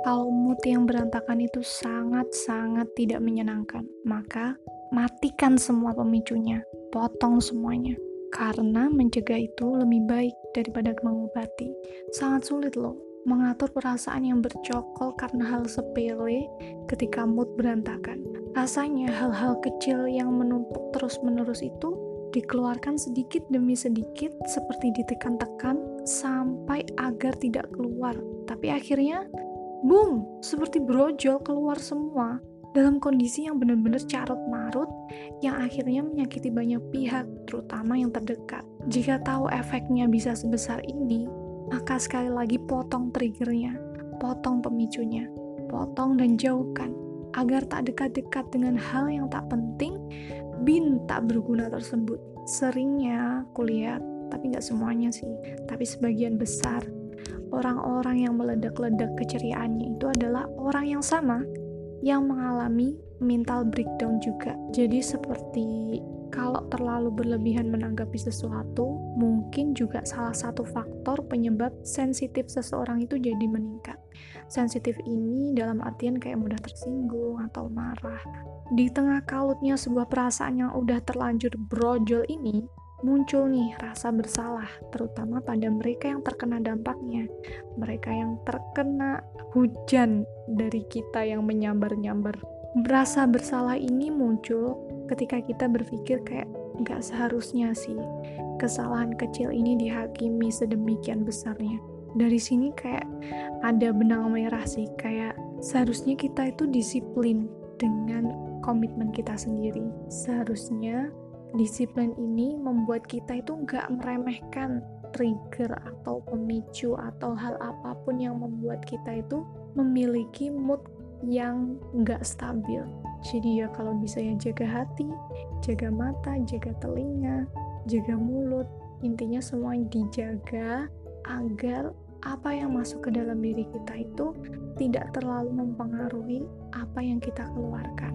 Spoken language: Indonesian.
Kalau mood yang berantakan itu sangat-sangat tidak menyenangkan, maka matikan semua pemicunya, potong semuanya. Karena mencegah itu lebih baik daripada mengobati. Sangat sulit loh mengatur perasaan yang bercokol karena hal sepele ketika mood berantakan. Rasanya hal-hal kecil yang menumpuk terus-menerus itu dikeluarkan sedikit demi sedikit seperti ditekan-tekan sampai agar tidak keluar. Tapi akhirnya boom, seperti brojol keluar semua dalam kondisi yang benar-benar carut marut yang akhirnya menyakiti banyak pihak, terutama yang terdekat. Jika tahu efeknya bisa sebesar ini, maka sekali lagi potong triggernya, potong pemicunya, potong dan jauhkan, agar tak dekat-dekat dengan hal yang tak penting, bin tak berguna tersebut. Seringnya kulihat, tapi nggak semuanya sih, tapi sebagian besar orang-orang yang meledak-ledak keceriaannya itu adalah orang yang sama yang mengalami mental breakdown juga. Jadi seperti kalau terlalu berlebihan menanggapi sesuatu, mungkin juga salah satu faktor penyebab sensitif seseorang itu jadi meningkat. Sensitif ini dalam artian kayak mudah tersinggung atau marah. Di tengah kalutnya sebuah perasaan yang udah terlanjur brojol ini, muncul nih rasa bersalah, terutama pada mereka yang terkena dampaknya, mereka yang terkena hujan dari kita yang menyambar-nyambar. Rasa bersalah ini muncul ketika kita berpikir kayak nggak seharusnya sih kesalahan kecil ini dihakimi sedemikian besarnya. Dari sini kayak ada benang merah sih, kayak seharusnya kita itu disiplin dengan komitmen kita sendiri. Seharusnya disiplin ini membuat kita itu nggak meremehkan trigger atau pemicu atau hal apa pun yang membuat kita itu memiliki mood yang nggak stabil. Jadi ya kalau bisa ya jaga hati, jaga mata, jaga telinga, jaga mulut. Intinya semua dijaga agar apa yang masuk ke dalam diri kita itu tidak terlalu mempengaruhi apa yang kita keluarkan.